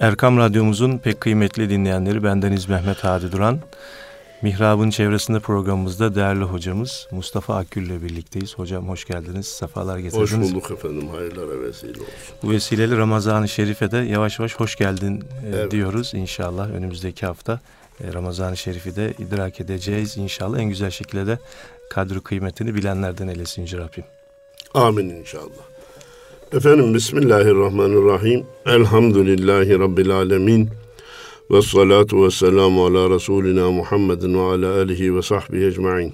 Erkam Radyomuzun pek kıymetli dinleyenleri bendeniz Mehmet Hadi Duran. Mihrab'ın çevresinde programımızda değerli hocamız Mustafa Akgül ile birlikteyiz. Hocam hoş geldiniz, sefalar getirdiniz. Hoş bulduk efendim, hayırlara vesile olsun. Bu vesileyle Ramazan-ı Şerif'e de yavaş yavaş hoş geldin e, evet. diyoruz inşallah. Önümüzdeki hafta e, Ramazan-ı Şerif'i de idrak edeceğiz inşallah. En güzel şekilde de kadri kıymetini bilenlerden eylesin Rabbim. Amin inşallah. Efendim Bismillahirrahmanirrahim. Elhamdülillahi Rabbil alemin. Ve salatu ve selamu ala Resulina Muhammedin ve ala alihi ve sahbihi ecma'in.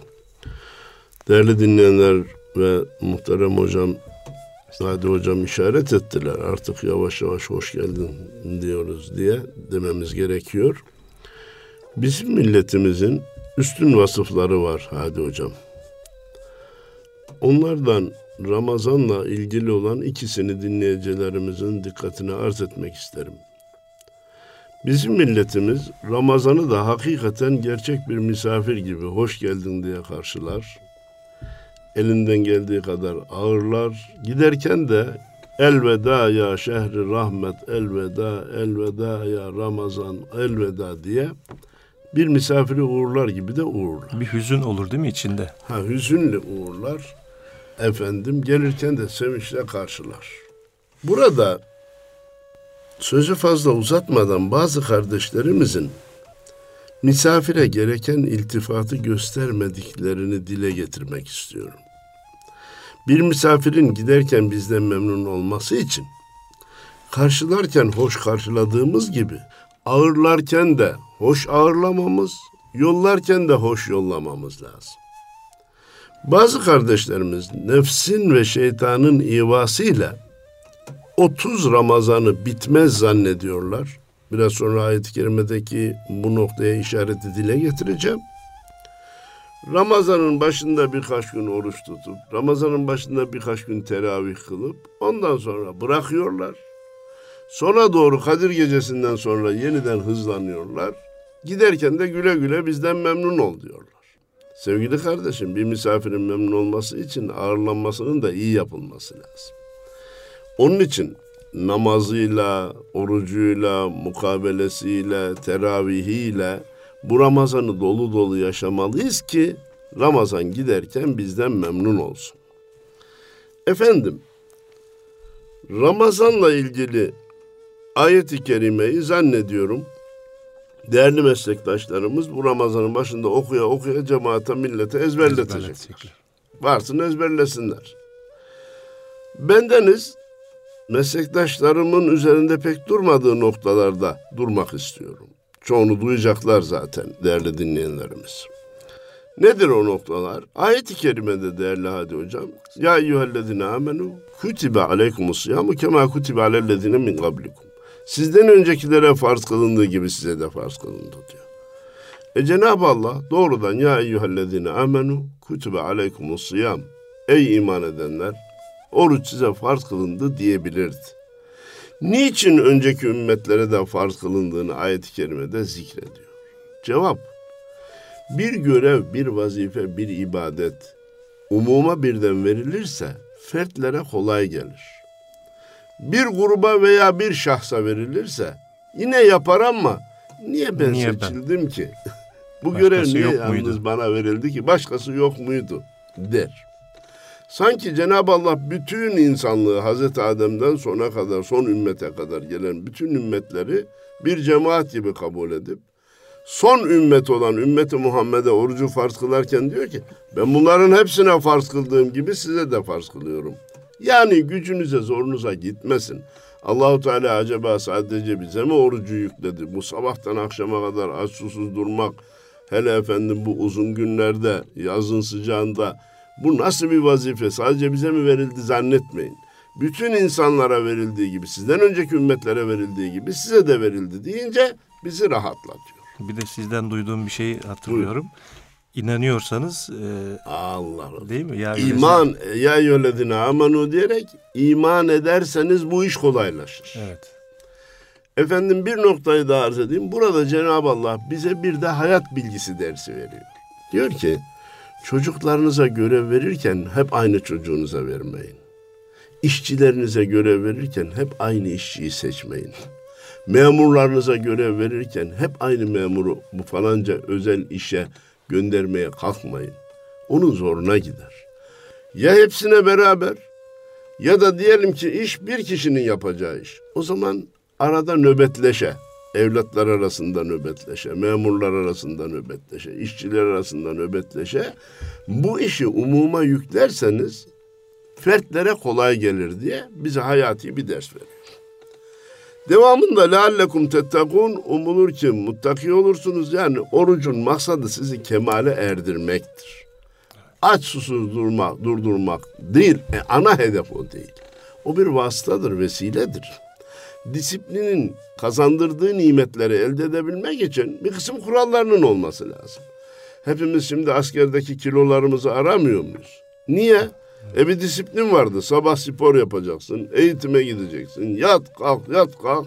Değerli dinleyenler ve muhterem hocam, Sadi hocam işaret ettiler. Artık yavaş yavaş hoş geldin diyoruz diye dememiz gerekiyor. Bizim milletimizin üstün vasıfları var Hadi hocam. Onlardan Ramazan'la ilgili olan ikisini dinleyicilerimizin dikkatine arz etmek isterim. Bizim milletimiz Ramazan'ı da hakikaten gerçek bir misafir gibi hoş geldin diye karşılar. Elinden geldiği kadar ağırlar. Giderken de elveda ya şehri rahmet, elveda, elveda ya Ramazan, elveda diye bir misafiri uğurlar gibi de uğurlar. Bir hüzün olur değil mi içinde? Ha hüzünle uğurlar. Efendim gelirken de sevinçle karşılar. Burada sözü fazla uzatmadan bazı kardeşlerimizin misafire gereken iltifatı göstermediklerini dile getirmek istiyorum. Bir misafirin giderken bizden memnun olması için karşılarken hoş karşıladığımız gibi ağırlarken de hoş ağırlamamız, yollarken de hoş yollamamız lazım. Bazı kardeşlerimiz nefsin ve şeytanın ivasıyla 30 Ramazan'ı bitmez zannediyorlar. Biraz sonra ayet-i kerimedeki bu noktaya işareti dile getireceğim. Ramazan'ın başında birkaç gün oruç tutup, Ramazan'ın başında birkaç gün teravih kılıp, ondan sonra bırakıyorlar. Sona doğru Kadir Gecesi'nden sonra yeniden hızlanıyorlar. Giderken de güle güle bizden memnun ol diyorlar. Sevgili kardeşim bir misafirin memnun olması için ağırlanmasının da iyi yapılması lazım. Onun için namazıyla, orucuyla, mukabelesiyle, teravihiyle bu Ramazan'ı dolu dolu yaşamalıyız ki Ramazan giderken bizden memnun olsun. Efendim, Ramazan'la ilgili ayet-i kerimeyi zannediyorum değerli meslektaşlarımız bu Ramazan'ın başında okuya okuya cemaate, millete ezberletecekler. Varsın ezberlesinler. Bendeniz meslektaşlarımın üzerinde pek durmadığı noktalarda durmak istiyorum. Çoğunu duyacaklar zaten değerli dinleyenlerimiz. Nedir o noktalar? Ayet-i kerimede değerli hadi hocam. Ya eyyühellezine amenu kutibe aleykumus siyamu kema kutibe alellezine min kablikum. Sizden öncekilere farz kılındığı gibi size de farz kılındı diyor. E Cenab-ı Allah doğrudan ya eyyühellezine amenu kutibe aleykumus siyam. Ey iman edenler oruç size farz kılındı diyebilirdi. Niçin önceki ümmetlere de farz kılındığını ayet-i kerimede zikrediyor. Cevap, bir görev, bir vazife, bir ibadet umuma birden verilirse fertlere kolay gelir. Bir gruba veya bir şahsa verilirse yine yapar ama niye ben niye seçildim ben? ki? Bu Başkası görev niye yalnız muydu? bana verildi ki? Başkası yok muydu? der. Sanki Cenab-ı Allah bütün insanlığı Hazreti Adem'den sona kadar, son ümmete kadar gelen bütün ümmetleri bir cemaat gibi kabul edip son ümmet olan ümmeti Muhammed'e orucu farz kılarken diyor ki ben bunların hepsine farz kıldığım gibi size de farz kılıyorum. Yani gücünüze zorunuza gitmesin. Allahu Teala acaba sadece bize mi orucu yükledi? Bu sabahtan akşama kadar aç susuz durmak, hele efendim bu uzun günlerde, yazın sıcağında bu nasıl bir vazife? Sadece bize mi verildi zannetmeyin. Bütün insanlara verildiği gibi, sizden önceki ümmetlere verildiği gibi size de verildi deyince bizi rahatlatıyor. Bir de sizden duyduğum bir şeyi hatırlıyorum. Buyurun inanıyorsanız e, Allah değil mi? Ya iman ya yöledine amanu diyerek iman ederseniz bu iş kolaylaşır. Evet. Efendim bir noktayı daha arz edeyim. Burada Cenab-ı Allah bize bir de hayat bilgisi dersi veriyor. Diyor ki çocuklarınıza görev verirken hep aynı çocuğunuza vermeyin. İşçilerinize görev verirken hep aynı işçiyi seçmeyin. Memurlarınıza görev verirken hep aynı memuru bu falanca özel işe göndermeye kalkmayın. Onun zoruna gider. Ya hepsine beraber ya da diyelim ki iş bir kişinin yapacağı iş. O zaman arada nöbetleşe, evlatlar arasında nöbetleşe, memurlar arasında nöbetleşe, işçiler arasında nöbetleşe. Bu işi umuma yüklerseniz fertlere kolay gelir diye bize hayati bir ders veriyor. Devamında leallekum tettakun umulur ki muttaki olursunuz. Yani orucun maksadı sizi kemale erdirmektir. Aç susuz durmak, durdurmak değil. E, ana hedef o değil. O bir vasıtadır, vesiledir. Disiplinin kazandırdığı nimetleri elde edebilmek için bir kısım kurallarının olması lazım. Hepimiz şimdi askerdeki kilolarımızı aramıyor muyuz? Niye? E bir disiplin vardı. Sabah spor yapacaksın, eğitime gideceksin. Yat kalk, yat kalk.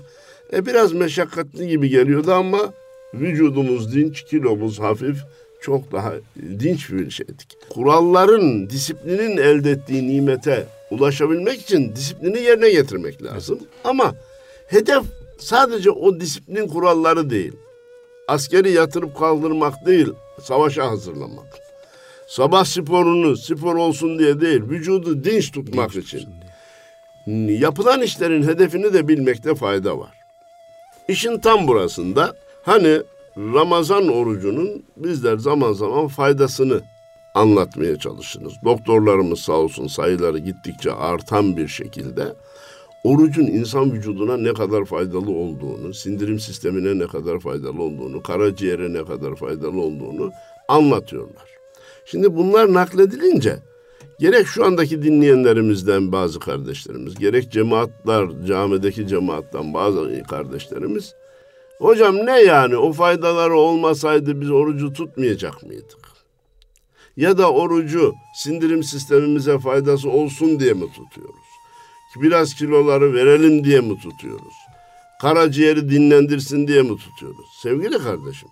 E biraz meşakkatli gibi geliyordu ama vücudumuz dinç, kilomuz hafif. Çok daha dinç bir şeydik. Kuralların, disiplinin elde ettiği nimete ulaşabilmek için disiplini yerine getirmek lazım. Evet. Ama hedef sadece o disiplin kuralları değil. Askeri yatırıp kaldırmak değil, savaşa hazırlamak. Sabah sporunu spor olsun diye değil, vücudu dinç tutmak dinç için. Yapılan işlerin hedefini de bilmekte fayda var. İşin tam burasında hani Ramazan orucunun bizler zaman zaman faydasını anlatmaya çalışırız. Doktorlarımız sağ olsun sayıları gittikçe artan bir şekilde orucun insan vücuduna ne kadar faydalı olduğunu, sindirim sistemine ne kadar faydalı olduğunu, karaciğere ne kadar faydalı olduğunu anlatıyorlar. Şimdi bunlar nakledilince gerek şu andaki dinleyenlerimizden bazı kardeşlerimiz, gerek cemaatler, camideki cemaattan bazı kardeşlerimiz hocam ne yani o faydaları olmasaydı biz orucu tutmayacak mıydık? Ya da orucu sindirim sistemimize faydası olsun diye mi tutuyoruz? Biraz kiloları verelim diye mi tutuyoruz? Karaciğeri dinlendirsin diye mi tutuyoruz? Sevgili kardeşim,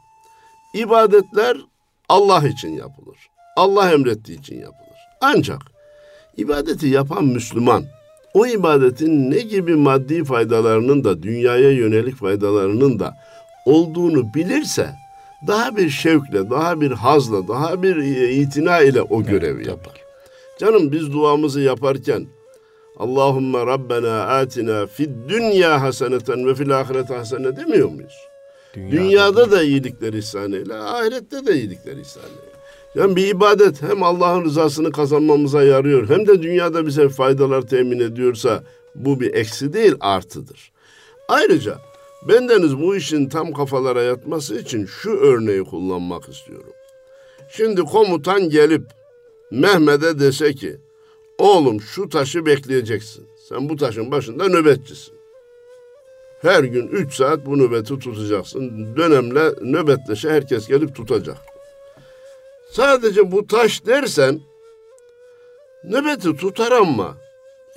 ibadetler Allah için yapılır. Allah emrettiği için yapılır. Ancak ibadeti yapan Müslüman o ibadetin ne gibi maddi faydalarının da dünyaya yönelik faydalarının da olduğunu bilirse daha bir şevkle, daha bir hazla, daha bir itina ile o görevi evet, yapar. Canım biz duamızı yaparken Allahümme Rabbena atina fid dünya haseneten ve fil ahirete hasene demiyor muyuz? Dünyada, Dünyada da iyilikler ihsan eyle, ahirette de iyilikler ihsan eyle. Yani bir ibadet hem Allah'ın rızasını kazanmamıza yarıyor hem de dünyada bize faydalar temin ediyorsa bu bir eksi değil artıdır. Ayrıca bendeniz bu işin tam kafalara yatması için şu örneği kullanmak istiyorum. Şimdi komutan gelip Mehmet'e dese ki oğlum şu taşı bekleyeceksin. Sen bu taşın başında nöbetçisin. Her gün üç saat bu nöbeti tutacaksın. Dönemle nöbetleşe herkes gelip tutacak. Sadece bu taş dersen nöbeti tutar ama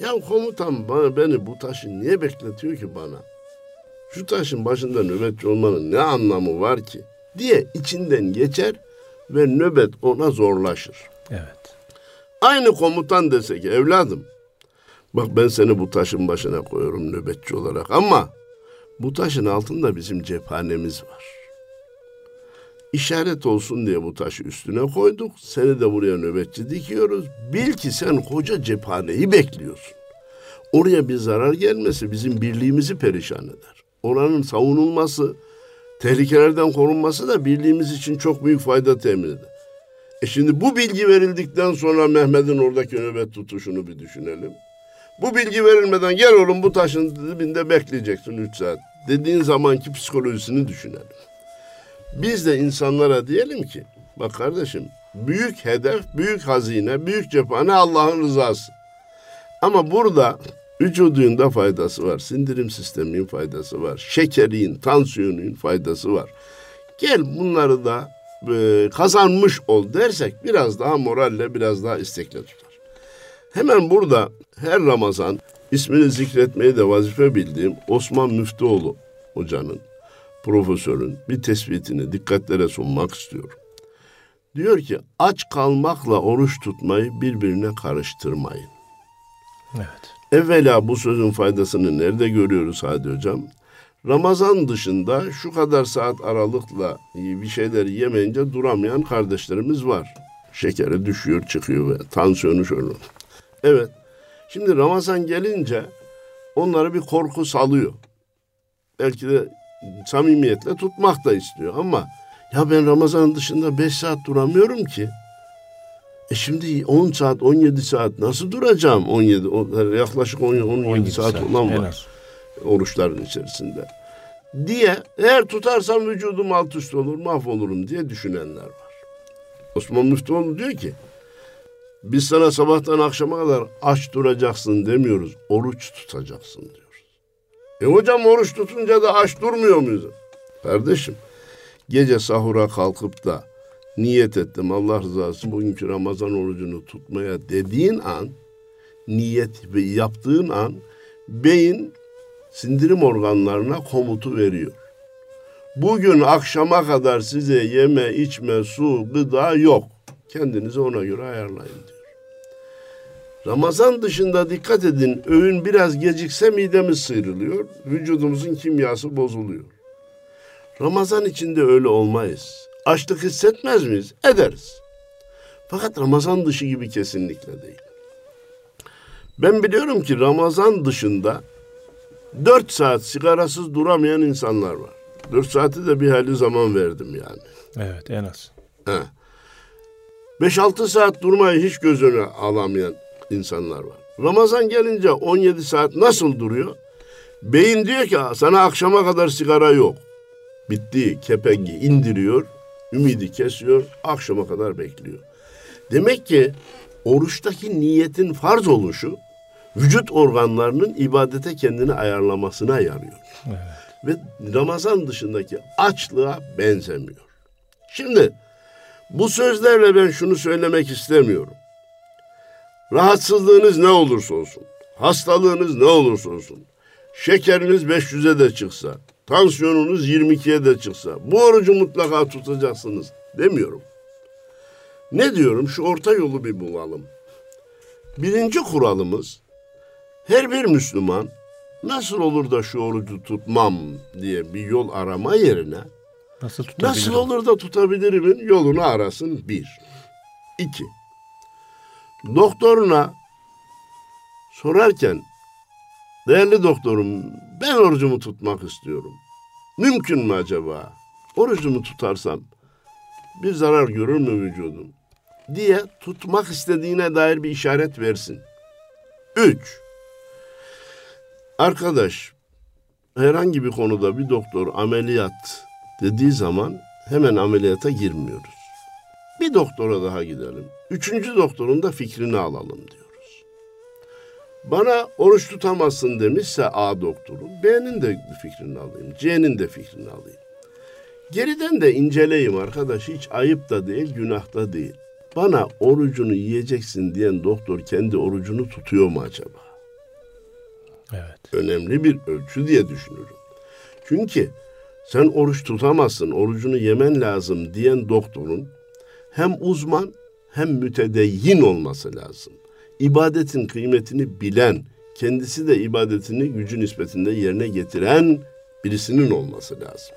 ya komutan bana beni bu taşı niye bekletiyor ki bana? Şu taşın başında nöbetçi olmanın ne anlamı var ki? diye içinden geçer ve nöbet ona zorlaşır. Evet. Aynı komutan dese ki evladım bak ben seni bu taşın başına koyuyorum nöbetçi olarak ama bu taşın altında bizim cephanemiz var. İşaret olsun diye bu taşı üstüne koyduk. Seni de buraya nöbetçi dikiyoruz. Bil ki sen koca cephaneyi bekliyorsun. Oraya bir zarar gelmesi bizim birliğimizi perişan eder. Oranın savunulması, tehlikelerden korunması da birliğimiz için çok büyük fayda temin eder. E şimdi bu bilgi verildikten sonra Mehmet'in oradaki nöbet tutuşunu bir düşünelim. Bu bilgi verilmeden gel oğlum bu taşın dibinde bekleyeceksin üç saat. Dediğin zamanki psikolojisini düşünelim. Biz de insanlara diyelim ki bak kardeşim büyük hedef, büyük hazine, büyük cephane Allah'ın rızası. Ama burada vücudunda faydası var. Sindirim sisteminin faydası var. Şekerin, tansiyonun faydası var. Gel bunları da e, kazanmış ol dersek biraz daha moralle, biraz daha istekle tutar. Hemen burada her Ramazan ismini zikretmeyi de vazife bildiğim Osman Müftüoğlu hocanın profesörün bir tespitini dikkatlere sunmak istiyorum. Diyor ki aç kalmakla oruç tutmayı birbirine karıştırmayın. Evet. Evvela bu sözün faydasını nerede görüyoruz Hadi Hocam? Ramazan dışında şu kadar saat aralıkla bir şeyleri yemeyince duramayan kardeşlerimiz var. Şekeri düşüyor çıkıyor ve tansiyonu şöyle. Evet. Şimdi Ramazan gelince onları bir korku salıyor. Belki de samimiyetle tutmak da istiyor ama ya ben Ramazan dışında 5 saat duramıyorum ki. E şimdi 10 saat, 17 saat nasıl duracağım? 17 yaklaşık 17, 17, 17 saat, saat olan var oruçların içerisinde. Diye eğer tutarsam vücudum alt üst olur, mahvolurum diye düşünenler var. Osman Müftüoğlu diyor ki biz sana sabahtan akşama kadar aç duracaksın demiyoruz. Oruç tutacaksın diyoruz. E hocam oruç tutunca da aç durmuyor muyuz? Kardeşim gece sahura kalkıp da niyet ettim Allah rızası bugünkü Ramazan orucunu tutmaya dediğin an niyet ve yaptığın an beyin sindirim organlarına komutu veriyor. Bugün akşama kadar size yeme, içme, su, gıda yok. Kendinizi ona göre ayarlayın diyor. Ramazan dışında dikkat edin öğün biraz gecikse midemiz sıyrılıyor, vücudumuzun kimyası bozuluyor. Ramazan içinde öyle olmayız. Açlık hissetmez miyiz? Ederiz. Fakat Ramazan dışı gibi kesinlikle değil. Ben biliyorum ki Ramazan dışında dört saat sigarasız duramayan insanlar var. Dört saati de bir hali zaman verdim yani. Evet en az. He. Beş altı saat durmayı hiç gözüne alamayan insanlar var. Ramazan gelince 17 saat nasıl duruyor? Beyin diyor ki sana akşama kadar sigara yok. Bitti, kepengi indiriyor, ümidi kesiyor, akşama kadar bekliyor. Demek ki oruçtaki niyetin farz oluşu vücut organlarının ibadete kendini ayarlamasına yarıyor. Evet. Ve Ramazan dışındaki açlığa benzemiyor. Şimdi bu sözlerle ben şunu söylemek istemiyorum. Rahatsızlığınız ne olursa olsun, hastalığınız ne olursa olsun, şekeriniz 500'e de çıksa, tansiyonunuz 22'ye de çıksa, bu orucu mutlaka tutacaksınız demiyorum. Ne diyorum? Şu orta yolu bir bulalım. Birinci kuralımız, her bir Müslüman nasıl olur da şu orucu tutmam diye bir yol arama yerine nasıl, nasıl olur da tutabilirimin yolunu arasın bir. İki, doktoruna sorarken değerli doktorum ben orucumu tutmak istiyorum. Mümkün mü acaba? Orucumu tutarsam bir zarar görür mü vücudum? diye tutmak istediğine dair bir işaret versin. Üç, arkadaş herhangi bir konuda bir doktor ameliyat dediği zaman hemen ameliyata girmiyoruz. Bir doktora daha gidelim. Üçüncü doktorun da fikrini alalım diyoruz. Bana oruç tutamazsın demişse A doktoru, B'nin de fikrini alayım, C'nin de fikrini alayım. Geriden de inceleyeyim arkadaş, hiç ayıp da değil, günah da değil. Bana orucunu yiyeceksin diyen doktor kendi orucunu tutuyor mu acaba? Evet. Önemli bir ölçü diye düşünürüm. Çünkü sen oruç tutamazsın, orucunu yemen lazım diyen doktorun hem uzman hem mütedeyyin olması lazım. İbadetin kıymetini bilen, kendisi de ibadetini gücü nispetinde yerine getiren birisinin olması lazım.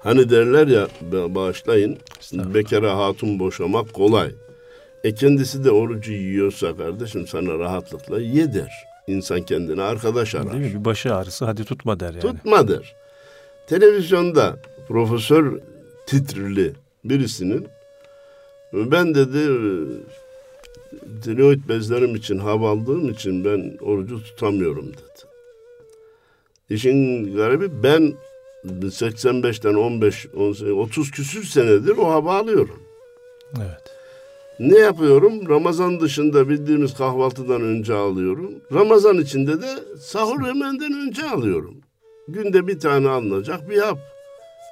Hani derler ya bağışlayın bekara hatun boşamak kolay. E kendisi de orucu yiyorsa kardeşim sana rahatlıkla ye der. İnsan kendine arkadaş arar. Değil mi? Bir başı ağrısı hadi tutma der yani. Tutma der. Televizyonda profesör titrili birisinin ben dedi tiroid bezlerim için hava aldığım için ben orucu tutamıyorum dedi. İşin garibi ben 85'ten 15, 18, 30 küsür senedir o hava alıyorum. Evet. Ne yapıyorum? Ramazan dışında bildiğimiz kahvaltıdan önce alıyorum. Ramazan içinde de sahur yemenden önce alıyorum. Günde bir tane alınacak bir hap.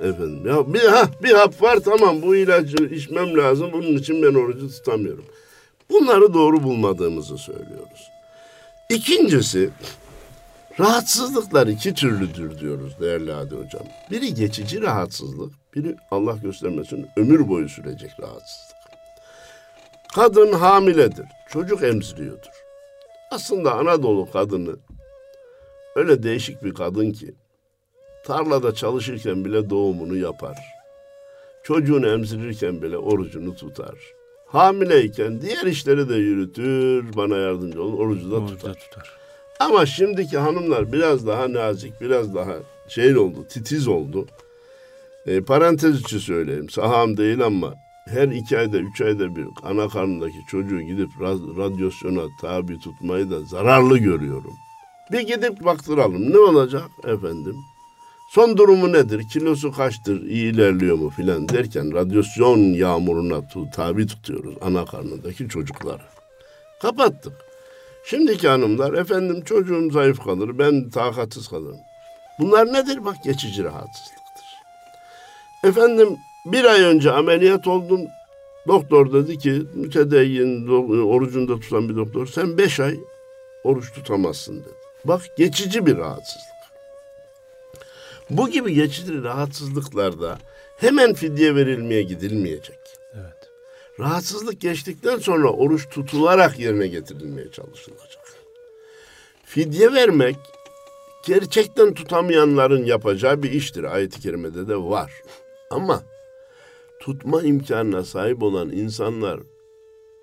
Efendim ya bir, ha, bir hap var tamam bu ilacı içmem lazım. Bunun için ben orucu tutamıyorum. Bunları doğru bulmadığımızı söylüyoruz. İkincisi rahatsızlıklar iki türlüdür diyoruz değerli Hadi Hocam. Biri geçici rahatsızlık, biri Allah göstermesin ömür boyu sürecek rahatsızlık. Kadın hamiledir, çocuk emziriyordur. Aslında Anadolu kadını öyle değişik bir kadın ki tarlada çalışırken bile doğumunu yapar. Çocuğunu emzirirken bile orucunu tutar. Hamileyken diğer işleri de yürütür, bana yardımcı olun, orucu da tutar. tutar. Ama şimdiki hanımlar biraz daha nazik, biraz daha şey oldu, titiz oldu. E, parantez içi söyleyeyim, saham değil ama her iki ayda, üç ayda bir ana karnındaki çocuğu gidip radyasyona tabi tutmayı da zararlı görüyorum. Bir gidip baktıralım. Ne olacak efendim? Son durumu nedir? Kilosu kaçtır? İyi ilerliyor mu filan derken radyasyon yağmuruna tabi tutuyoruz ana karnındaki çocukları. Kapattık. Şimdiki hanımlar efendim çocuğum zayıf kalır, ben takatsız kalırım. Bunlar nedir? Bak geçici rahatsızlıktır. Efendim bir ay önce ameliyat oldum. Doktor dedi ki mütedeyyin orucunda tutan bir doktor sen beş ay oruç tutamazsın dedi. Bak geçici bir rahatsızlık. Bu gibi geçici rahatsızlıklarda hemen fidye verilmeye gidilmeyecek. Evet. Rahatsızlık geçtikten sonra oruç tutularak yerine getirilmeye çalışılacak. Fidye vermek gerçekten tutamayanların yapacağı bir iştir. Ayet-i kerimede de var. Ama tutma imkanına sahip olan insanlar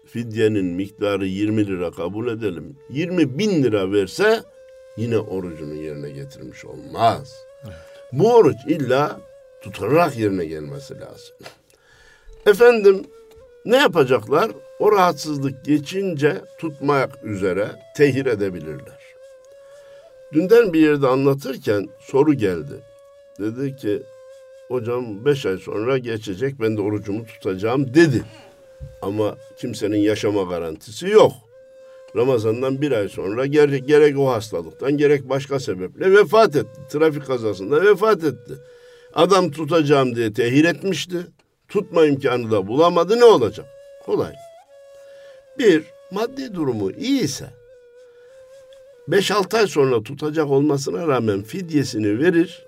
fidyenin miktarı 20 lira kabul edelim. 20 bin lira verse yine orucunu yerine getirmiş olmaz. Bu oruç illa tutularak yerine gelmesi lazım. Efendim ne yapacaklar? O rahatsızlık geçince tutmak üzere tehir edebilirler. Dünden bir yerde anlatırken soru geldi. Dedi ki hocam beş ay sonra geçecek ben de orucumu tutacağım dedi. Ama kimsenin yaşama garantisi yok. Ramazan'dan bir ay sonra gerek, gerek o hastalıktan gerek başka sebeple vefat etti. Trafik kazasında vefat etti. Adam tutacağım diye tehir etmişti. Tutma imkanı da bulamadı ne olacak? Kolay. Bir, maddi durumu iyiyse 5-6 ay sonra tutacak olmasına rağmen fidyesini verir.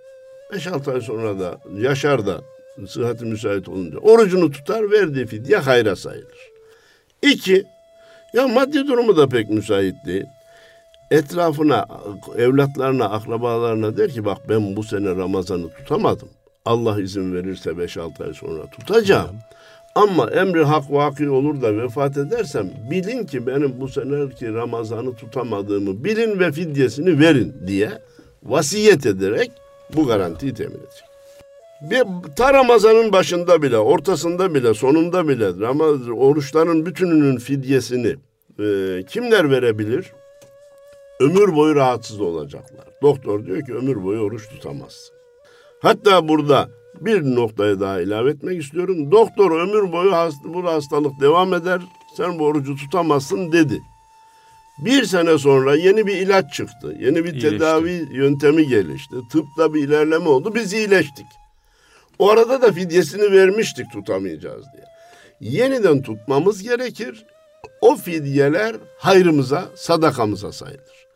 5-6 ay sonra da yaşar da sıhhati müsait olunca orucunu tutar verdiği fidye hayra sayılır. İki, ya maddi durumu da pek müsait değil. Etrafına, evlatlarına, akrabalarına der ki bak ben bu sene Ramazan'ı tutamadım. Allah izin verirse 5-6 ay sonra tutacağım. Ama emri hak vaki olur da vefat edersem bilin ki benim bu seneki Ramazan'ı tutamadığımı bilin ve fidyesini verin diye vasiyet ederek bu garantiyi temin edecek. Bir, ta Ramazan'ın başında bile, ortasında bile, sonunda bile Ramazan, oruçların bütününün fidyesini e, kimler verebilir? Ömür boyu rahatsız olacaklar. Doktor diyor ki ömür boyu oruç tutamazsın. Hatta burada bir noktaya daha ilave etmek istiyorum. Doktor ömür boyu hast bu hastalık devam eder, sen bu orucu tutamazsın dedi. Bir sene sonra yeni bir ilaç çıktı. Yeni bir İyileşti. tedavi yöntemi gelişti. Tıpta bir ilerleme oldu. Biz iyileştik. O arada da fidyesini vermiştik tutamayacağız diye. Yeniden tutmamız gerekir. O fidyeler hayrımıza, sadakamıza sayılır.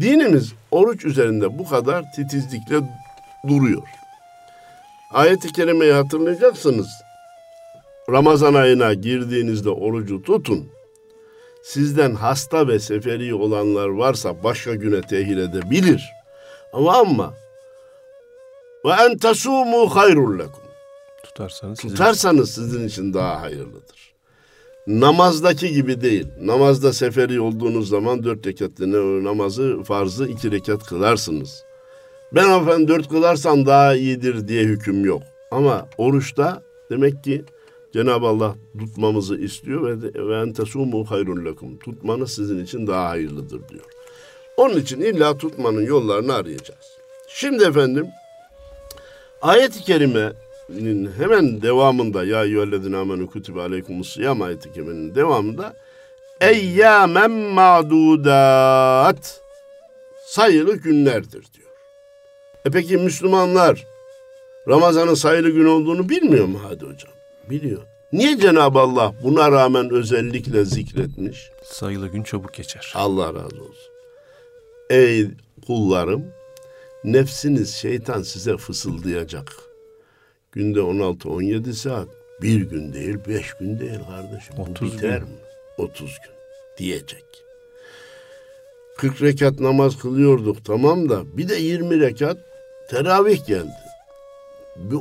Dinimiz oruç üzerinde bu kadar titizlikle duruyor. Ayet-i kerimeyi hatırlayacaksınız. Ramazan ayına girdiğinizde orucu tutun. Sizden hasta ve seferi olanlar varsa başka güne tehir edebilir. Ama ama ve en tasumu hayrul lekum. Tutarsanız, Tutarsanız sizin... sizin için daha hayırlıdır. Namazdaki gibi değil. Namazda seferi olduğunuz zaman dört rekatlı namazı farzı iki rekat kılarsınız. Ben efendim dört kılarsam daha iyidir diye hüküm yok. Ama oruçta demek ki Cenab-ı Allah tutmamızı istiyor ve ve entesumu hayrun lekum. Tutmanız sizin için daha hayırlıdır diyor. Onun için illa tutmanın yollarını arayacağız. Şimdi efendim ayet-i kerimenin hemen devamında ya eyyühellezine amenu kutibe aleykumus siyam ayet-i kerimenin devamında eyyamen ma'dudat sayılı günlerdir diyor. E peki Müslümanlar Ramazan'ın sayılı gün olduğunu bilmiyor mu hadi hocam? Biliyor. Niye Cenab-ı Allah buna rağmen özellikle zikretmiş? Sayılı gün çabuk geçer. Allah razı olsun. Ey kullarım, nefsiniz şeytan size fısıldayacak. Günde 16-17 saat, bir gün değil, beş gün değil kardeşim. 30 Bu biter gün. mi? 30 gün diyecek. 40 rekat namaz kılıyorduk tamam da bir de 20 rekat Teravih geldi.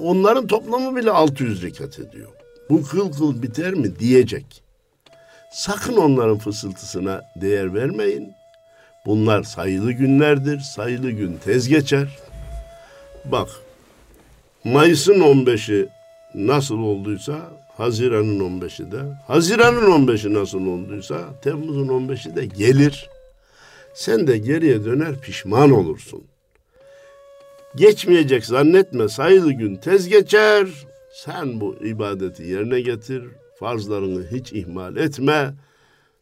Onların toplamı bile 600 rekat ediyor. Bu kıl kıl biter mi diyecek. Sakın onların fısıltısına değer vermeyin. Bunlar sayılı günlerdir. Sayılı gün tez geçer. Bak Mayıs'ın 15'i nasıl olduysa Haziran'ın 15'i de, Haziran'ın 15'i nasıl olduysa Temmuz'un 15'i de gelir. Sen de geriye döner pişman olursun. Geçmeyecek zannetme sayılı gün tez geçer. Sen bu ibadeti yerine getir. Farzlarını hiç ihmal etme.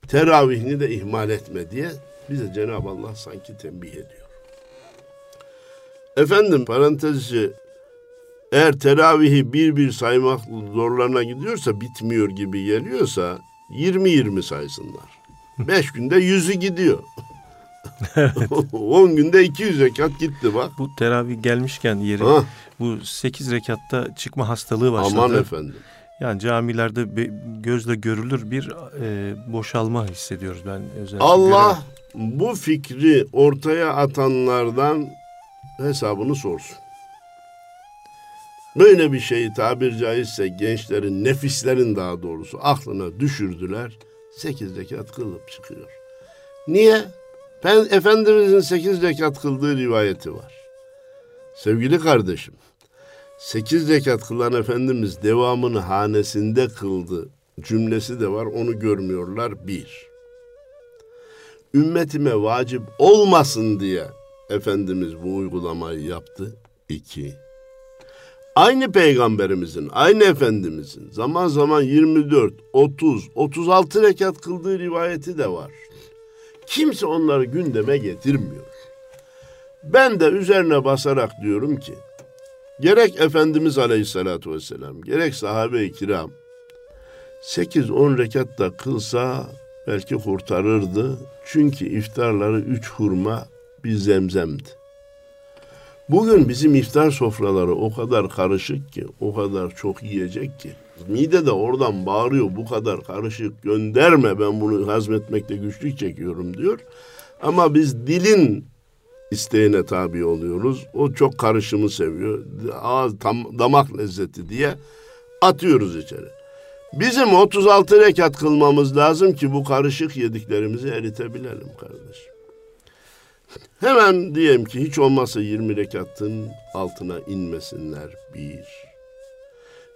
Teravihini de ihmal etme diye bize Cenab-ı Allah sanki tembih ediyor. Efendim parantezci eğer teravihi bir bir saymak zorlarına gidiyorsa bitmiyor gibi geliyorsa 20-20 saysınlar. 5 günde yüzü gidiyor. 10 günde 200 rekat gitti bak. Bu teravih gelmişken yeri Ha. bu 8 rekatta çıkma hastalığı başladı. Aman efendim. Yani camilerde gözle görülür bir e, boşalma hissediyoruz ben özellikle. Allah bu fikri ortaya atanlardan hesabını sorsun. Böyle bir şeyi tabir caizse gençlerin, nefislerin daha doğrusu aklına düşürdüler. Sekiz rekat kılıp çıkıyor. Niye? Ben Efendimizin sekiz rekat kıldığı rivayeti var. Sevgili kardeşim, sekiz rekat kılan Efendimiz devamını hanesinde kıldı cümlesi de var. Onu görmüyorlar bir. Ümmetime vacip olmasın diye Efendimiz bu uygulamayı yaptı. iki. Aynı peygamberimizin, aynı efendimizin zaman zaman 24, 30, 36 rekat kıldığı rivayeti de var. Kimse onları gündeme getirmiyor. Ben de üzerine basarak diyorum ki, gerek Efendimiz Aleyhisselatü Vesselam, gerek sahabe-i kiram, 8-10 rekat da kılsa belki kurtarırdı. Çünkü iftarları üç hurma bir zemzemdi. Bugün bizim iftar sofraları o kadar karışık ki, o kadar çok yiyecek ki. Mide de oradan bağırıyor bu kadar karışık gönderme ben bunu hazmetmekte güçlük çekiyorum diyor. Ama biz dilin isteğine tabi oluyoruz. O çok karışımı seviyor. Ağız, tam, damak lezzeti diye atıyoruz içeri. Bizim 36 rekat kılmamız lazım ki bu karışık yediklerimizi eritebilelim kardeşim. Hemen diyelim ki hiç olmazsa 20 rekatın altına inmesinler bir.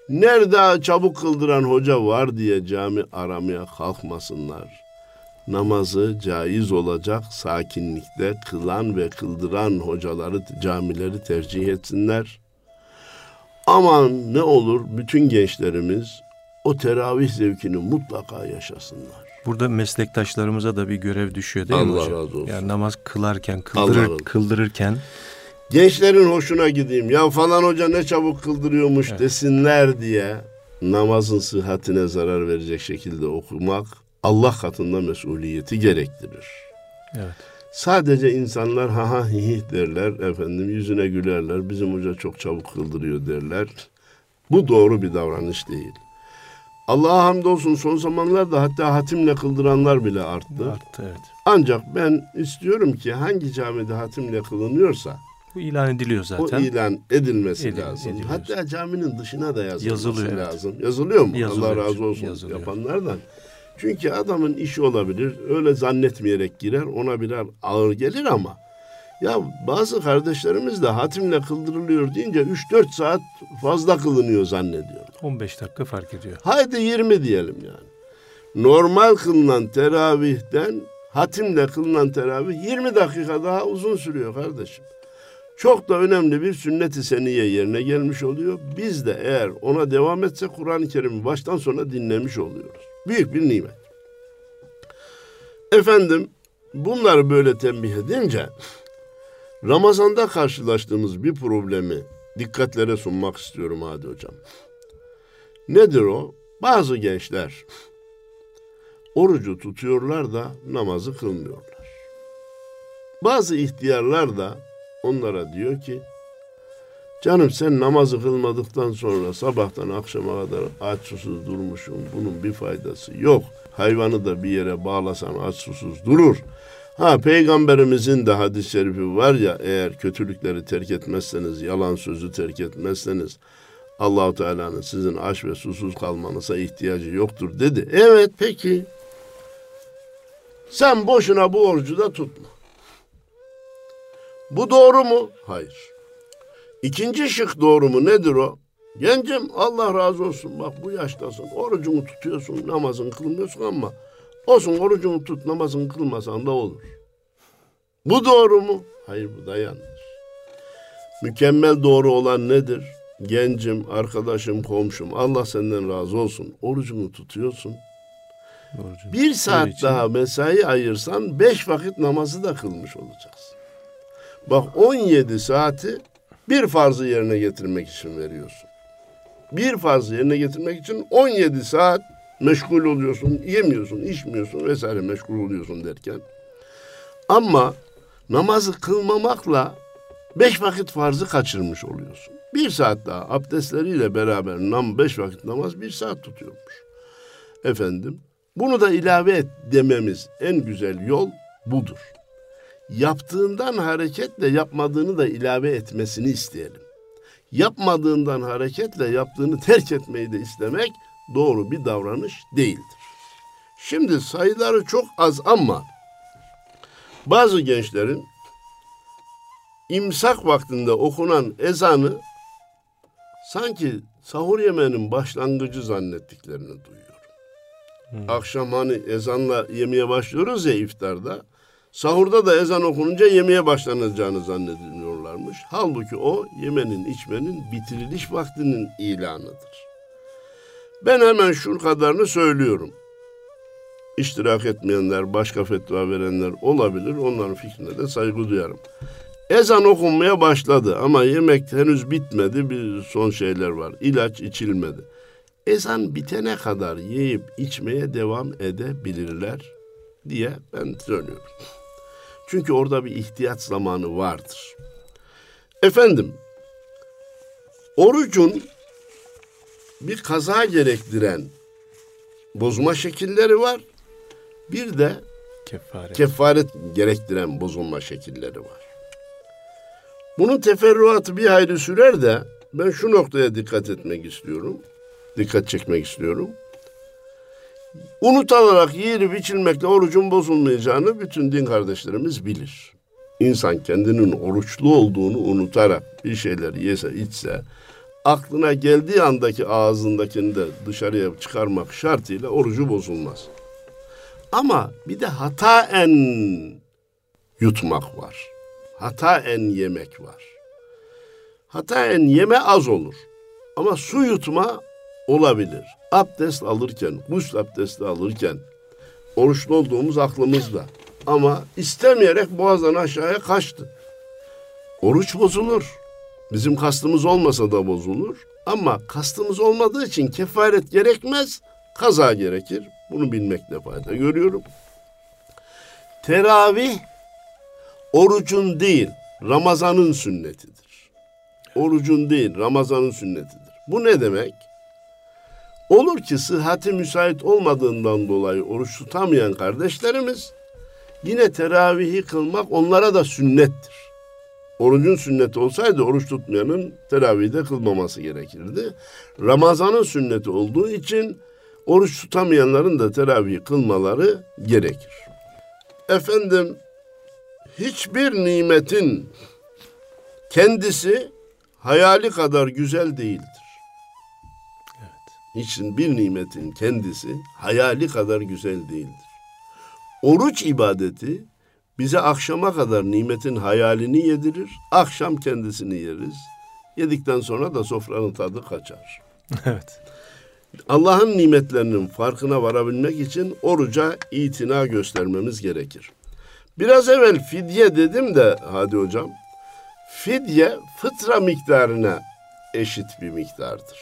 Nerede çabuk kıldıran hoca var diye cami aramaya kalkmasınlar. Namazı caiz olacak sakinlikte kılan ve kıldıran hocaları camileri tercih etsinler. Aman ne olur bütün gençlerimiz o teravih zevkini mutlaka yaşasınlar. Burada meslektaşlarımıza da bir görev düşüyor değil mi Allah hocam? razı olsun. Yani namaz kılarken, Allah kıldırır, kıldırırken Gençlerin hoşuna gideyim. Ya falan hoca ne çabuk kıldırıyormuş Evet. desinler diye namazın sıhhatine zarar verecek şekilde okumak Allah katında mesuliyeti gerektirir. evet. Sadece insanlar ha ha hi hi derler efendim yüzüne gülerler. Bizim hoca çok çabuk kıldırıyor derler. Bu doğru bir davranış değil. Allah'a hamdolsun son zamanlarda hatta hatimle kıldıranlar bile arttı. Arttı evet. Ancak ben istiyorum ki hangi camide hatimle kılınıyorsa Bu ilan ediliyor zaten. o ilan edilmesi Edil- lazım. ediliyor. Hatta caminin dışına da yazılması Yazılıyor, evet. lazım. Yazılıyor mu? Yazılıyor. Allah razı olsun Yazılıyor. yapanlardan. Çünkü adamın işi olabilir. Öyle zannetmeyerek girer. Ona birer ağır gelir ama ya bazı kardeşlerimiz de hatimle kıldırılıyor deyince 3-4 saat fazla kılınıyor zannediyor. 15 dakika fark ediyor. Haydi 20 diyelim yani. Normal kılınan teravihten hatimle kılınan teravih 20 dakika daha uzun sürüyor kardeşim. Çok da önemli bir sünnet-i seniye yerine gelmiş oluyor. Biz de eğer ona devam etsek Kur'an-ı Kerim'i baştan sona dinlemiş oluyoruz. Büyük bir nimet. Efendim bunları böyle tembih edince Ramazan'da karşılaştığımız bir problemi dikkatlere sunmak istiyorum Hadi Hocam. Nedir o? Bazı gençler orucu tutuyorlar da namazı kılmıyorlar. Bazı ihtiyarlar da onlara diyor ki canım sen namazı kılmadıktan sonra sabahtan akşama kadar aç susuz durmuşsun. Bunun bir faydası yok. Hayvanı da bir yere bağlasan aç susuz durur. Ha peygamberimizin de hadis-i şerifi var ya eğer kötülükleri terk etmezseniz, yalan sözü terk etmezseniz Allahu Teala'nın sizin aç ve susuz kalmanıza ihtiyacı yoktur dedi. Evet peki. Sen boşuna bu orucu da tutma. Bu doğru mu? Hayır. İkinci şık doğru mu? Nedir o? Gencim Allah razı olsun bak bu yaştasın. Orucunu tutuyorsun, namazını kılmıyorsun ama olsun orucunu tut, namazını kılmasan da olur. Bu doğru mu? Hayır bu da yanlış. Mükemmel doğru olan nedir? Gencim, arkadaşım, komşum Allah senden razı olsun. Orucunu tutuyorsun. Orucunu bir saat için... daha mesai ayırsan beş vakit namazı da kılmış olacaksın. Bak 17 saati bir farzı yerine getirmek için veriyorsun. Bir farzı yerine getirmek için 17 saat meşgul oluyorsun, yemiyorsun, içmiyorsun vesaire meşgul oluyorsun derken. Ama namazı kılmamakla beş vakit farzı kaçırmış oluyorsun. Bir saat daha abdestleriyle beraber nam beş vakit namaz bir saat tutuyormuş. Efendim bunu da ilave et dememiz en güzel yol budur. Yaptığından hareketle yapmadığını da ilave etmesini isteyelim. Yapmadığından hareketle yaptığını terk etmeyi de istemek doğru bir davranış değildir. Şimdi sayıları çok az ama bazı gençlerin imsak vaktinde okunan ezanı sanki sahur yemeğinin başlangıcı zannettiklerini duyuyorum. Hmm. Akşam hani ezanla yemeye başlıyoruz ya iftarda. Sahurda da ezan okununca yemeye başlanacağını zannediliyorlarmış. Halbuki o yemenin içmenin bitiriliş vaktinin ilanıdır. Ben hemen şu kadarını söylüyorum. İştirak etmeyenler, başka fetva verenler olabilir. Onların fikrine de saygı duyarım. Ezan okunmaya başladı ama yemek henüz bitmedi. Bir son şeyler var. İlaç içilmedi. Ezan bitene kadar yiyip içmeye devam edebilirler diye ben söylüyorum. Çünkü orada bir ihtiyaç zamanı vardır. Efendim, orucun bir kaza gerektiren bozma şekilleri var. Bir de kefaret, kefaret gerektiren bozulma şekilleri var. Bunun teferruatı bir hayli sürer de ben şu noktaya dikkat etmek istiyorum. Dikkat çekmek istiyorum. Unutularak yiyip içilmekle orucun bozulmayacağını bütün din kardeşlerimiz bilir. İnsan kendinin oruçlu olduğunu unutarak bir şeyler yese içse aklına geldiği andaki ağzındakini de dışarıya çıkarmak şartıyla orucu bozulmaz. Ama bir de hataen yutmak var. Hataen yemek var. Hataen yeme az olur. Ama su yutma olabilir. Abdest alırken, gusül abdesti alırken oruçlu olduğumuz aklımızda. Ama istemeyerek boğazdan aşağıya kaçtı. Oruç bozulur. Bizim kastımız olmasa da bozulur. Ama kastımız olmadığı için kefaret gerekmez, kaza gerekir. Bunu bilmekte fayda görüyorum. Teravih orucun değil, Ramazan'ın sünnetidir. Orucun değil, Ramazan'ın sünnetidir. Bu ne demek? Olur ki sıhhati müsait olmadığından dolayı oruç tutamayan kardeşlerimiz yine teravihi kılmak onlara da sünnettir. Orucun sünneti olsaydı oruç tutmayanın teravihde kılmaması gerekirdi. Ramazanın sünneti olduğu için oruç tutamayanların da teravih kılmaları gerekir. Efendim hiçbir nimetin kendisi hayali kadar güzel değildir. Evet. Hiçbir bir nimetin kendisi hayali kadar güzel değildir. Oruç ibadeti bize akşama kadar nimetin hayalini yedirir. Akşam kendisini yeriz. Yedikten sonra da sofranın tadı kaçar. Evet. Allah'ın nimetlerinin farkına varabilmek için oruca itina göstermemiz gerekir. Biraz evvel fidye dedim de hadi hocam. Fidye fıtra miktarına eşit bir miktardır.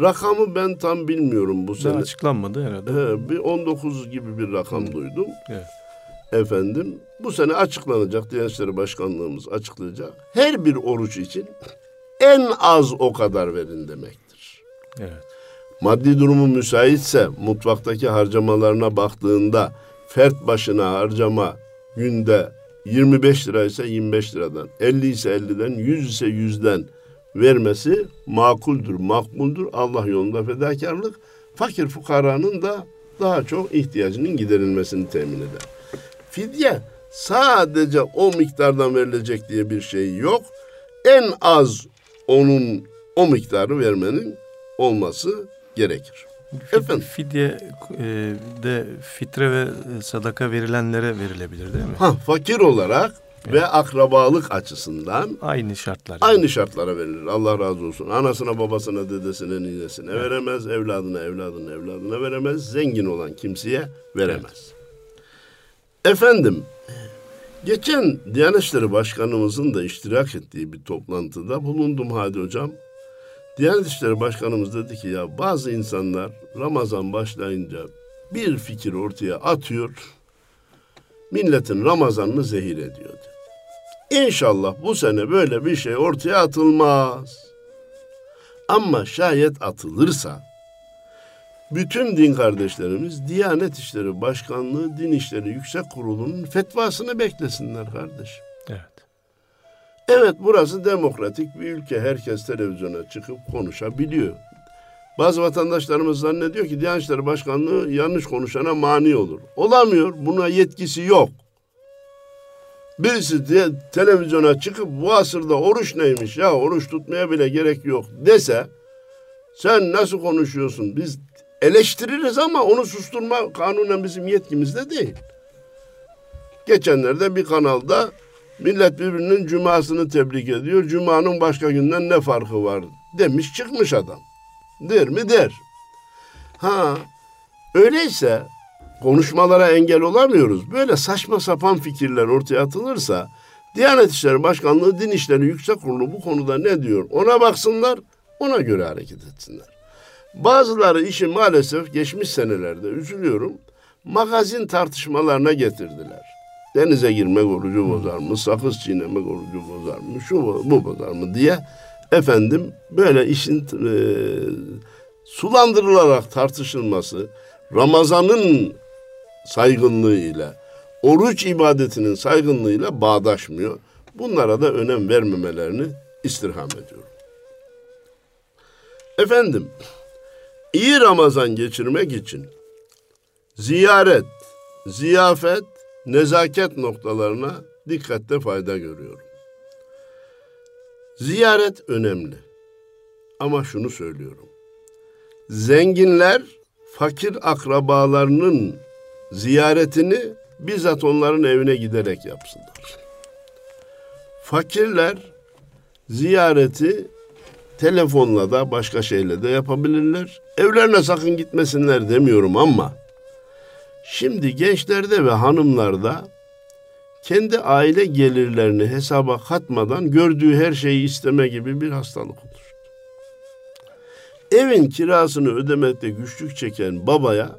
Rakamı ben tam bilmiyorum bu sene. Daha açıklanmadı herhalde. He, bir 19 gibi bir rakam Hı. duydum. Evet. Efendim bu sene açıklanacak. Diyanet İşleri Başkanlığımız açıklayacak. Her bir oruç için en az o kadar verin demektir. Evet. Maddi durumu müsaitse mutfaktaki harcamalarına baktığında fert başına harcama günde 25 lira ise 25 liradan, 50 ise 50'den, 100 ise 100'den vermesi makuldür, makbuldür. Allah yolunda fedakarlık fakir fukaranın da daha çok ihtiyacının giderilmesini temin eder. Fidye sadece o miktardan verilecek diye bir şey yok. En az onun o miktarı vermenin olması gerekir. Efendim? Fidye e, de fitre ve sadaka verilenlere verilebilir değil mi? Ha, fakir olarak evet. ve akrabalık açısından aynı şartlar. Aynı şartlara verilir. Allah razı olsun. Anasına, babasına, dedesine, ninesine evet. veremez. Evladına, evladına, evladına veremez. Zengin olan kimseye veremez. Evet. Efendim, geçen Diyanet İşleri Başkanımızın da iştirak ettiği bir toplantıda bulundum Hadi Hocam. Diyanet İşleri Başkanımız dedi ki ya bazı insanlar Ramazan başlayınca bir fikir ortaya atıyor. Milletin Ramazanını zehir ediyor. İnşallah bu sene böyle bir şey ortaya atılmaz. Ama şayet atılırsa bütün din kardeşlerimiz Diyanet İşleri Başkanlığı Din İşleri Yüksek Kurulu'nun fetvasını beklesinler kardeşim. Evet. Evet burası demokratik bir ülke. Herkes televizyona çıkıp konuşabiliyor. Bazı vatandaşlarımız zannediyor ki Diyanet İşleri Başkanlığı yanlış konuşana mani olur. Olamıyor. Buna yetkisi yok. Birisi de, televizyona çıkıp bu asırda oruç neymiş ya oruç tutmaya bile gerek yok dese sen nasıl konuşuyorsun? Biz eleştiririz ama onu susturma kanunen bizim yetkimizde değil. Geçenlerde bir kanalda Millet birbirinin cumasını tebrik ediyor. Cuma'nın başka günden ne farkı var demiş çıkmış adam. Der mi der. Ha öyleyse konuşmalara engel olamıyoruz. Böyle saçma sapan fikirler ortaya atılırsa Diyanet İşleri Başkanlığı Din İşleri Yüksek Kurulu bu konuda ne diyor? Ona baksınlar, ona göre hareket etsinler. Bazıları işi maalesef geçmiş senelerde üzülüyorum magazin tartışmalarına getirdiler. Denize girmek orucu bozar mı? Sakız çiğnemek orucu bozar mı? Şu bu bozar mı diye efendim böyle işin e, sulandırılarak tartışılması Ramazan'ın saygınlığıyla oruç ibadetinin saygınlığıyla bağdaşmıyor. Bunlara da önem vermemelerini istirham ediyorum. Efendim, iyi Ramazan geçirmek için ziyaret, ziyafet nezaket noktalarına dikkatte fayda görüyorum. Ziyaret önemli. Ama şunu söylüyorum. Zenginler fakir akrabalarının ziyaretini bizzat onların evine giderek yapsınlar. Fakirler ziyareti telefonla da başka şeyle de yapabilirler. Evlerine sakın gitmesinler demiyorum ama Şimdi gençlerde ve hanımlarda kendi aile gelirlerini hesaba katmadan gördüğü her şeyi isteme gibi bir hastalık olur. Evin kirasını ödemekte güçlük çeken babaya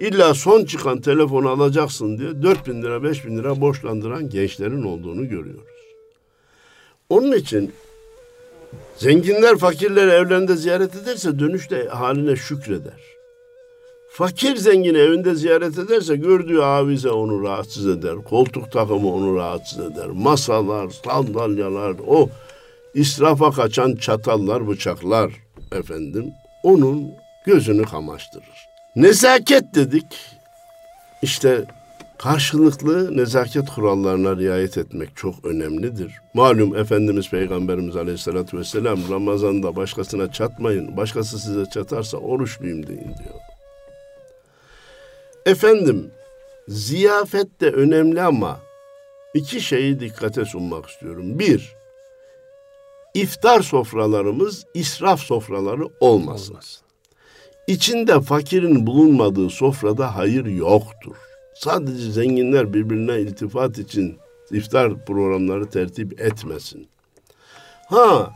illa son çıkan telefonu alacaksın diye 4 bin lira 5 bin lira borçlandıran gençlerin olduğunu görüyoruz. Onun için zenginler fakirleri evlerinde ziyaret ederse dönüşte haline şükreder. Fakir zengin evinde ziyaret ederse gördüğü avize onu rahatsız eder. Koltuk takımı onu rahatsız eder. Masalar, sandalyalar, o israfa kaçan çatallar, bıçaklar efendim onun gözünü kamaştırır. Nezaket dedik. İşte karşılıklı nezaket kurallarına riayet etmek çok önemlidir. Malum Efendimiz Peygamberimiz Aleyhisselatü Vesselam Ramazan'da başkasına çatmayın, başkası size çatarsa oruçluyum deyin diyor. Efendim, ziyafet de önemli ama iki şeyi dikkate sunmak istiyorum. Bir, iftar sofralarımız israf sofraları olmasın. olmasın. İçinde fakirin bulunmadığı sofrada hayır yoktur. Sadece zenginler birbirine iltifat için iftar programları tertip etmesin. Ha,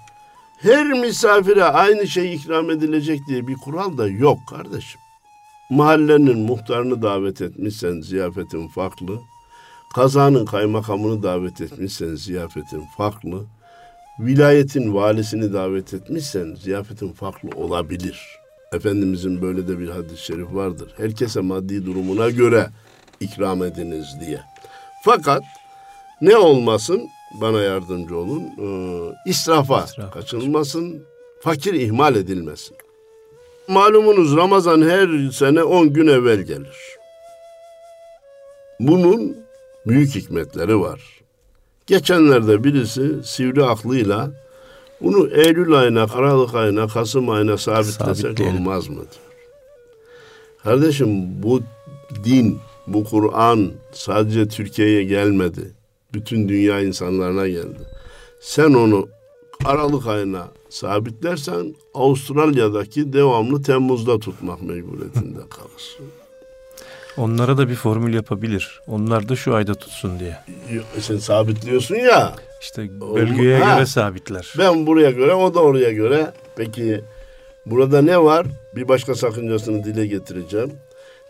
her misafire aynı şey ikram edilecek diye bir kural da yok kardeşim. Mahallenin muhtarını davet etmişsen ziyafetin farklı. Kazanın kaymakamını davet etmişsen ziyafetin farklı. Vilayetin valisini davet etmişsen ziyafetin farklı olabilir. Efendimizin böyle de bir hadis-i şerif vardır. Herkese maddi durumuna göre ikram ediniz diye. Fakat ne olmasın bana yardımcı olun. Ee, israfa İsraf. kaçınılmasın, fakir ihmal edilmesin. Malumunuz Ramazan her sene 10 gün evvel gelir. Bunun büyük hikmetleri var. Geçenlerde birisi sivri aklıyla bunu Eylül ayına, Aralık ayına, Kasım ayına sabitlesek Sabitleyelim. olmaz mı diyor. Kardeşim bu din, bu Kur'an sadece Türkiye'ye gelmedi. Bütün dünya insanlarına geldi. Sen onu Aralık ayına sabitlersen Avustralya'daki devamlı Temmuz'da tutmak mecburiyetinde kalırsın. Onlara da bir formül yapabilir. Onlar da şu ayda tutsun diye. Sen sabitliyorsun ya. İşte bölgeye Ha. göre sabitler. Ben buraya göre, o da oraya göre. Peki burada ne var? Bir başka sakıncasını dile getireceğim.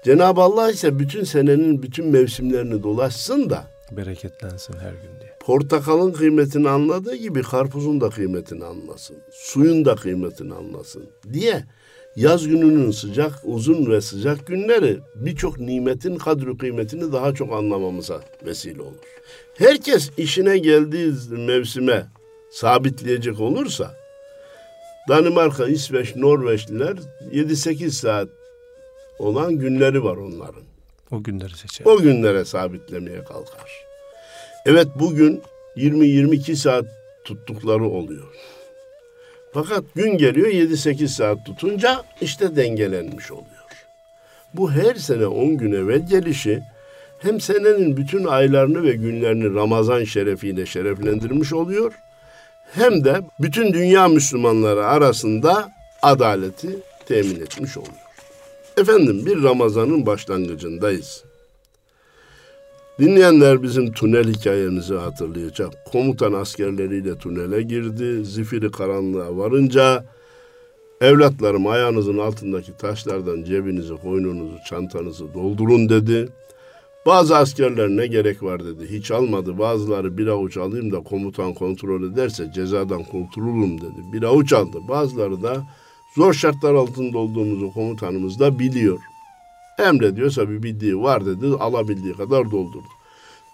Cenab-ı Allah ise bütün senenin bütün mevsimlerini dolaşsın da Bereketlensin her gün diye. portakalın kıymetini anladığı gibi karpuzun da kıymetini anlasın. Suyun da kıymetini anlasın diye yaz gününün sıcak, uzun ve sıcak günleri birçok nimetin kadri kıymetini daha çok anlamamıza vesile olur. Herkes işine geldiği mevsime sabitleyecek olursa Danimarka, İsveç, Norveçliler 7-8 saat olan günleri var onların O günleri seçer. o günlere sabitlemeye kalkar. Evet bugün 20-22 saat tuttukları oluyor. Fakat gün geliyor 7-8 saat tutunca işte dengelenmiş oluyor. Bu her sene 10 gün evvel gelişi hem senenin bütün aylarını ve günlerini Ramazan şerefiyle şereflendirmiş oluyor hem de bütün dünya Müslümanları arasında adaleti temin etmiş oluyor. Efendim bir Ramazan'ın başlangıcındayız. Dinleyenler bizim tünel hikayemizi hatırlayacak. Komutan askerleriyle tünele girdi. Zifiri karanlığa varınca evlatlarım ayağınızın altındaki taşlardan cebinizi, koynunuzu, çantanızı doldurun dedi. Bazı askerler ne gerek var dedi. Hiç almadı. Bazıları bir avuç alayım da komutan kontrol ederse cezadan kurtulurum dedi. Bir avuç aldı. Bazıları da zor şartlar altında olduğumuzu komutanımız da biliyor. Emrediyorsa bir bildiği var dedi. Alabildiği kadar doldurdu.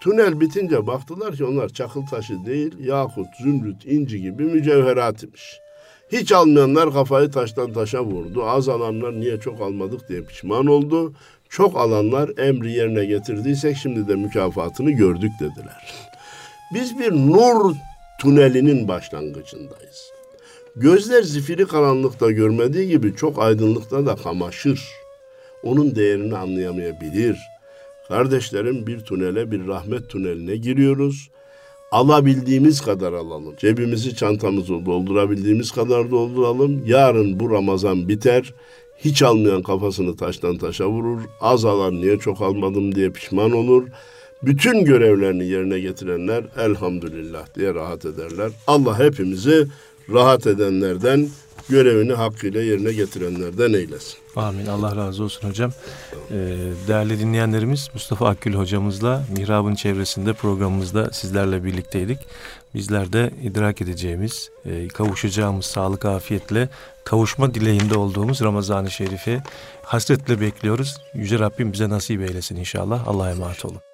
Tünel bitince baktılar ki onlar çakıl taşı değil, yakut, zümrüt, inci gibi mücevherat imiş. Hiç almayanlar kafayı taştan taşa vurdu. Az alanlar niye çok almadık diye pişman oldu. Çok alanlar emri yerine getirdiysek şimdi de mükafatını gördük dediler. Biz bir nur tünelinin başlangıcındayız. Gözler zifiri karanlıkta görmediği gibi çok aydınlıkta da kamaşır. Onun değerini anlayamayabilir. Kardeşlerim bir tünele, bir rahmet tüneline giriyoruz. Alabildiğimiz kadar alalım. Cebimizi, çantamızı doldurabildiğimiz kadar dolduralım. Yarın bu Ramazan biter. Hiç almayan kafasını taştan taşa vurur. Az alan niye çok almadım diye pişman olur. Bütün görevlerini yerine getirenler elhamdülillah diye rahat ederler. Allah hepimizi rahat edenlerden, görevini hakkıyla yerine getirenlerden eylesin. Amin. Allah razı olsun hocam. Ee, değerli dinleyenlerimiz Mustafa Akgül hocamızla Mihrab'ın çevresinde programımızda sizlerle birlikteydik. Bizler de idrak edeceğimiz, e, kavuşacağımız sağlık afiyetle kavuşma dileğinde olduğumuz Ramazan-ı Şerif'i hasretle bekliyoruz. Yüce Rabbim bize nasip eylesin inşallah. Allah'a emanet olun.